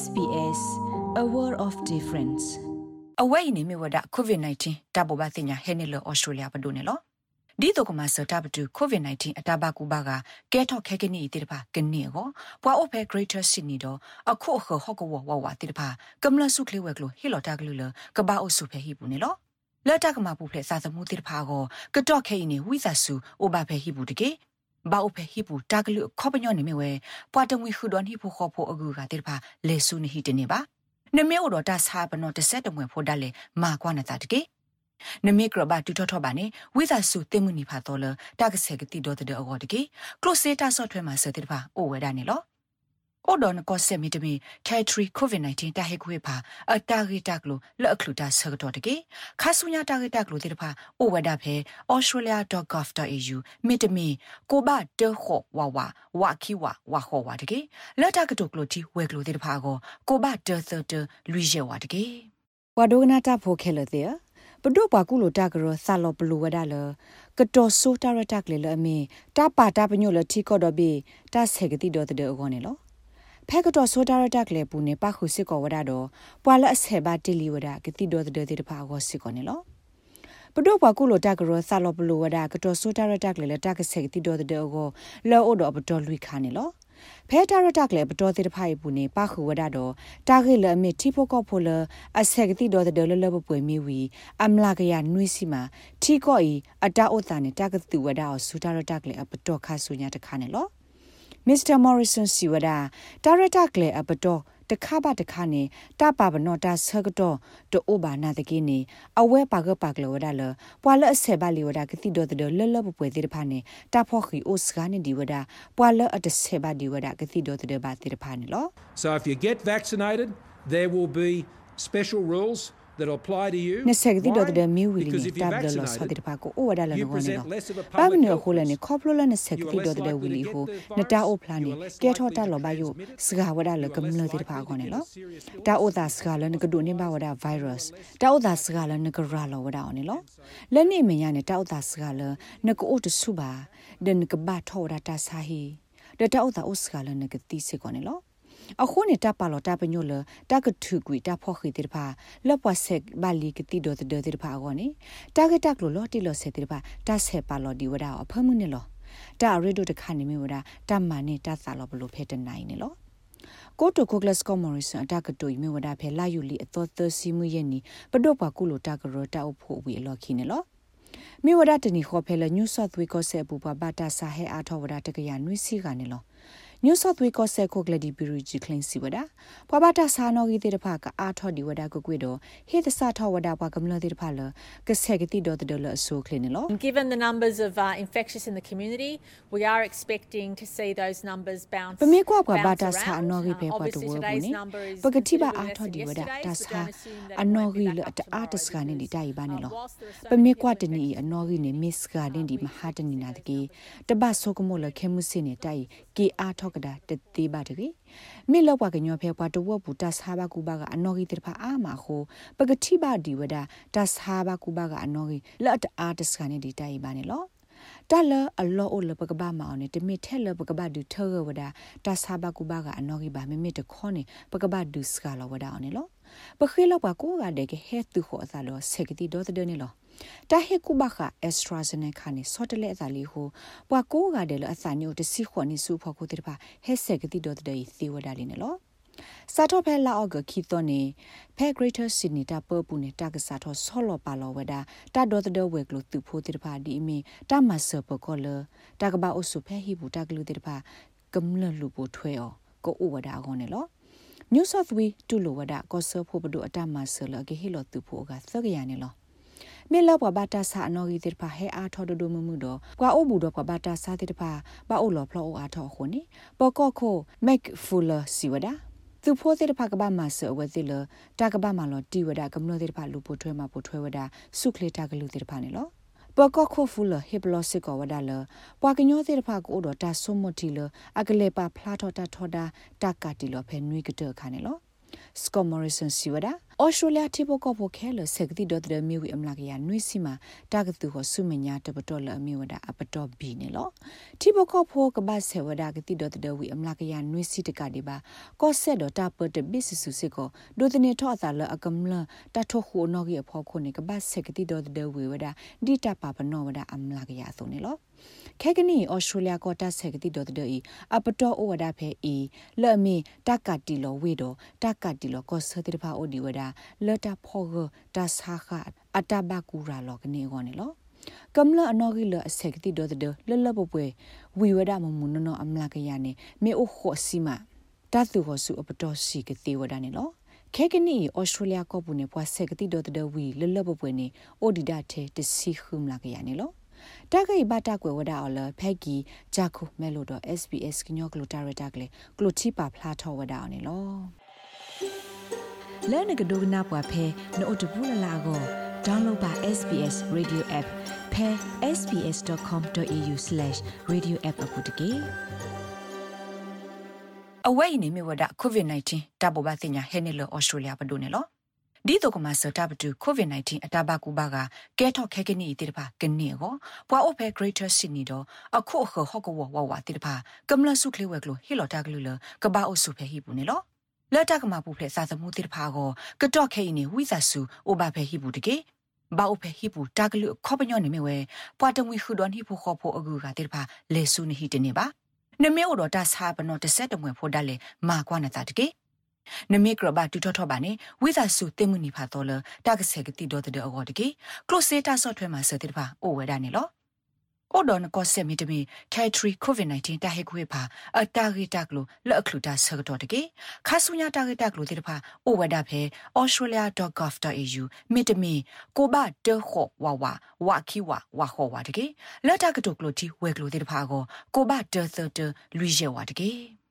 SBS a world of difference အဝဲနေမြဝဒ covid-19 တဘဘတင်ညာဟဲနေလောဩစတြေးလျဘဒုန်လောဒီတော့ကမစတာဘတူ covid-19 အတဘကူဘာကကဲထော့ခဲကနီတိတပါကနေကိုပွာအိုဖဲ greater sydney တော့အခုအခဟော့ကဝဝဝတိတပါကမလဆုခလေးဝဲကလိုဟီလိုတာကလူလကဘာအိုဆုဖဲဟီဘူးနေလောလက်တကမှာပူဖဲစာသမှုတိတပါကိုကတော့ခဲနေဝိဇာဆုအိုဘာဖဲဟီဘူးတကေ ဘာအိုဖဲဟီဘူးတာကလူခေါပညောနေမြဝဲပွာတငွေခုဒွန်ဟီဖို့ခေါ်ဖို့အကူကတိတပါလေဆုနေဟီတနေပါနမေဩတော်တဆာပနောတဆက်တမွေဖို့တက်လေမာကွာနတာတကေနမေကရဘတူထထပါနေဝိဇာစုတင်မှုနိဖာတော်လတကဆေကတိတော်တဲ့အော်တကေကလိုစေတာဆော့ထွဲမှာစတဲ့ပါအိုဝဲဒါနေလော အော်ဒွန်ကောဆေမီတမီထဲထရီကိုဗစ် -19 တာဟေခွေဖာအတာဂီတကလိုလက်အခလူတာဆကတော့တကေခါဆူညာတာဂီတကလိုတဲ့ဖာအိုဝဲဒါဖဲ australia.gov.au မီတမီကိုဘတခောဝါဝါဝါခီဝါဝါခောဝါတကေလက်တကတုကလိုတီဝဲကလိုတဲ့ဖာကိုကိုဘတသတလူရဲဝါတကေဝါဒိုနာတာဖိုခဲလတဲ့ပဒုပါကုလိုတာကရဆာလောပလူဝဒါလကတော်ဆိုတာရတက်လေလအမီတာပါတာပညိုလတီကောဒဘီတာဆေကတိဒေါ်တဲ့အောနေလော ဖဲကတော့ဆိုတာရတက်လေပူနေပခုစစ်ကောဝဒါတော့ပွာလအဆေဘာတီလီဝဒါကတိဒေါ်တဲ့တဲ့ပါကောစစ်ကောနေလောပဒုပကုလိုတကရဆာလောပလူဝဒါကတော်ဆိုတာရတက်လေလတကဆေကတိဒေါ်တဲ့အောလောအိုတော့ပတော်လွိခါနေလောဖဲတာရတက်လေပတော်တဲ့ဖိုင်ပူနေပခုဝဒတော့တာခေလအမီတီဖိုကောဖိုလအဆက်ကတိတော်တဲ့လလဘပွေမီဝီအမလာကရနွိစီမာထီကောဤအတာဥတာနေတကတူဝဒအောင်စူတာရတက်လေပတော်ခါဆူညာတခါနေလော မစ္စတာမော်ရီဆန်စီဝဒတာရတက်လေအပတော်တခါပါတခါနေတပါဘနောတာဆကတော့တိုဘာနာတကိနေအဝဲပါကပါကလောဒါလပွာလအဆေပါလီဝဒါကတိဒိုတဒလလပပွဲတိဖာနေတာဖောခီအိုစကနေဒီဝဒါပွာလအတဆေပါဒီဝဒါကတိဒိုတဒဘာတိဖာနေလော So if you get vaccinated there will be special rules that apply to you နဆက်ဒီတော့တဲ့မီဝီလီတပ်ဒလောဆောတဲ့ပါကိုအိုဝဒါလနောနေလောပါမနေခိုလနေခေါပလိုလနဆက်ဒီတော့တဲ့ဝီလီဟိုနတာအိုဖလာနေကဲထောတာလောဘယိုစကာဝဒါလကမလတဲ့ပါကောနေလောတာအိုဒါစကာလနကဒိုနေပါဝဒါ virus တာအိုဒါစကာလနကရာလောဝဒါနေလောလက်နေမညာနေတာအိုဒါစကာလနကအိုတဆုပါဒန်ကဘာထောဒါတာဆာဟီဒတာအိုဒါအိုစကာလနကတိစေကောနေလော အခုနေတာပါလောတာပညိုလတာကထုကွီတာဖောခိတိဖာလပွားဆက်ဘာလီကတိဒိုတေတိဖာကောနေတာကတက်လို့လောတီလောဆက်တိဖာတာဆက်ပါလောဒီဝဒါအဖမှုနေလောတာရီဒိုတခါနေမီဝဒါတာမနေတာသာလောဘလို့ဖဲတနိုင်နေလောကိုတိုကိုဂလစ်ကောမော်ရီဆန်အတကတိုီမေဝဒါဖဲလာယူလီအသောသစီမှုရဲ့နီပဒုတ်ပါကုလိုတာကရောတာအဖို့ဝီအလော်ခီနေလောမိဝဒတနီခေါ်ဖဲလညူဆော့သဝေကောဆေပူပါဘာတာဆာဟဲအားထောဝဒတကရနွိစီကနေလော New South Wales ko se ko gladi biru ji clean si wada pwa ba ta sa no gi te pha ka a tho di wada ko kwe do he the sa tho wada pwa kam lo te pha lo ka se gi ti do te do lo so clean lo given the numbers of uh, infectious in the community we are expecting to see those numbers bounce pa me kwa kwa ba ta sa no gi pe pwa to wo bu ni pa ka ti ba a tho di wada ta sa a no gi lo ta a ta ska ni di dai ba ni lo pa me kwa te ni a no gi ni miss ga ni di ma ha te ni na de ki ta ba so ko mo lo khe mu sin ni dai ki a tho ကဒါတတိပါတကေမိလောက်ပါကညောဖဲပွားတဝပူတဆာဘကူဘာကအနော်ဂီတဖာအာမခိုပကတိပါဒီဝဒတဆာဘကူဘာကအနော်ဂီလက်တအားတစကနေဒီတိုင်ပါနေလောတလအလောအလပကဘာမောင်နေတမီထဲလပကဘာဒူထောဝဒတဆာဘကူဘာကအနော်ဂီဘာမမစ်တခေါနေပကဘာဒူစကလောဝဒအောင်နေလောပခေလောက်ပါကိုကတဲ့ကဟဲတူခေါ်သလောဆက်ကတိဒေါ်တဲ့နေလော တာဟေကူဘခအက်စထရာဇနေခါနေဆော့တလေအသာလီဟိုပွာကိုကတယ်လအစာညိုတစီခွန်နေစုဖို့ကိုတိတပါဟဲဆက်ကတိဒေါ်တဲ့သီဝဒါလီနေလောစာတော့ဖဲလာအောက်ကခီတော့နေဖဲ Greater Sydney တာပပူနေတာကစားတော့ဆောလောပါလောဝဒါတာဒေါ်တဲ့ဝဲကလို့သူဖို့တိတပါဒီအမီတာမဆပကောလတာကဘာအုစုဖဲဟီဘူးတာကလူတိတပါကမလလူပိုထွဲအောကိုဥဝဒါကောနေလော New South Wales တူလိုဝဒါကောဆဖို့ဘဒုအတမဆလကေဟီလောသူဖို့ကသကရနေလော မေလဘဘာတာဆာအနော်ဂီတိဖာဟဲအားထော်ဒိုမမှုတော့ကွာအိုဘူးတော့ဘာတာဆာတိဖာဘာအိုလောဖလောအားထော်ခုန်နီပကောခိုမက်ဖူလာစီဝဒါသူဖိုးတဲ့ဖကဘာမဆအဝဲတိလတာကဘာမလောတီဝဒါကမလို့တဲ့ဖလူပိုထွဲမှာပိုထွဲဝဒါစုခလေတာကလူတဲ့ဖာနေလောပကခိုဖူလဟေပလောစစ်ကောဝဒါလပွာကညောတဲ့ဖာကိုတော့တာဆုမတီလအကလေပါဖလာထော်တာထော်တာတာကတီလောဖဲနွေကတဲ့ခါနေလော စကောမော်ရီဆန်စီဝဒါအော်စတြေးလျတိဘကောဖိုခဲလဆက်ကတိဒေါ်ဒမီဝီအမလာကရနွိစီမာတာဂတူဟဆုမညာတပတော်လအမီဝဒါအပတော်ဘီနေလောတိဘကောဖိုကဘာဆေဝဒါကတိဒေါ်ဒဝီအမလာကရနွိစီတကဒီပါကောဆက်ဒေါ်တာပတဘစ်ဆူစစ်ကိုဒိုတနေထောအသာလအကမလတထခုနောကရဖောခုနေကဘာဆက်ကတိဒေါ်ဒဝီဝဒါဒီတာပါပနောဝဒါအမလာကရဆိုနေလော ခဲကနီဩစတြေးလျကောတာဆက်ကတိတော်တဲ့ဤအပတော်ဩဝဒဖဲဤလဲ့မီတက်ကတီလောဝေတော့တက်ကတီလောကောဆတိဖာဩဒီဝဒလတဖောဂတာဆာခအတဘကူရာလောကနေကောနေလောကမ္လအနော်ဂီလအစက်ကတိတော်တဲ့လလပပွဲဝီဝဒမမုနနောအမလာကရနေမေအိုခောစီမတတ်သူဟစုအပတော်စီကတိဝဒနေလောခဲကနီဩစတြေးလျကောပူနေပွားဆက်ကတိတော်တဲ့ဝီလလပပွဲနေအိုဒီဒါတဲ့တစီခုမလာကရနေလော တခိဘတာကွယ်ဝဒအော်လဖက်ကီဂျာခုမဲလို့တော့ SBS ကညောကလိုတာရတာကလေကလိုချီပါဖလာထောဝဒအော်နေလောလဲနကဒိုကနာပွားဖဲနို့တဘူးလလာကို download ပါ SBS radio app ဖဲ sbs.com.au/radioapp အပုတ်တကေအဝိနေမြဝဒ covid-19 တဘဘသိညာဟဲနေလောဩစတြေးလျပဒိုနေလော ဒီတော့ကမစတာဘတူ COVID-19 အတဘကူဘာကကဲထော့ခဲကနီတိတပါကနေကိုပွာအိုဖဲ Greater Sydney တော့အခုအခဟော့ကဝဝဝတိတပါကမလဆုခလေးဝဲကလိုဟီလိုတာကလူလကဘာအိုဆုဖဲဟိပူနေလောလက်တကမှာပူဖလေစာသမှုတိတပါကိုကတော့ခဲနေဝိသဆူအိုဘာဖဲဟိပူတကေဘာအိုဖဲဟိပူတာကလူခေါပညောနေမြဝဲပွာတငွေခုဒွန်ဟိဖို့ခေါ်ဖို့အကူကတိတပါလေဆုနေဟိတနေပါနမေအိုတော့တဆာပနောတဆက်တမွေဖို့ဒါလေမာကွာနတာတကေ နမိကရဘတူထထဘာနေဝိသဆုတင်မှုနိဖာတော်လတာကဆေကတိတော်တဲ့အကောတကေကလိုစေတာဆော့ထွဲမှာစတဲ့ပါအိုဝဲဒါနေလောအိုဒန်ကောဆေမီတမီကက်ထရီကိုဗစ် -19 တာဟေကွေပါအတာဂီတက်လို့လက်အခလူတာဆကတော့တကေခါဆူညာတာဂီတက်လို့တဲ့ပါအိုဝဲဒါဖဲ australia.gov.au မီတမီကိုဘတေခောဝါဝါဝါခီဝါဝါခောဝါတကေလက်တာကတုကလို့တီဝဲကလို့တဲ့ပါကိုကိုဘတေသတလူရဲဝါတကေ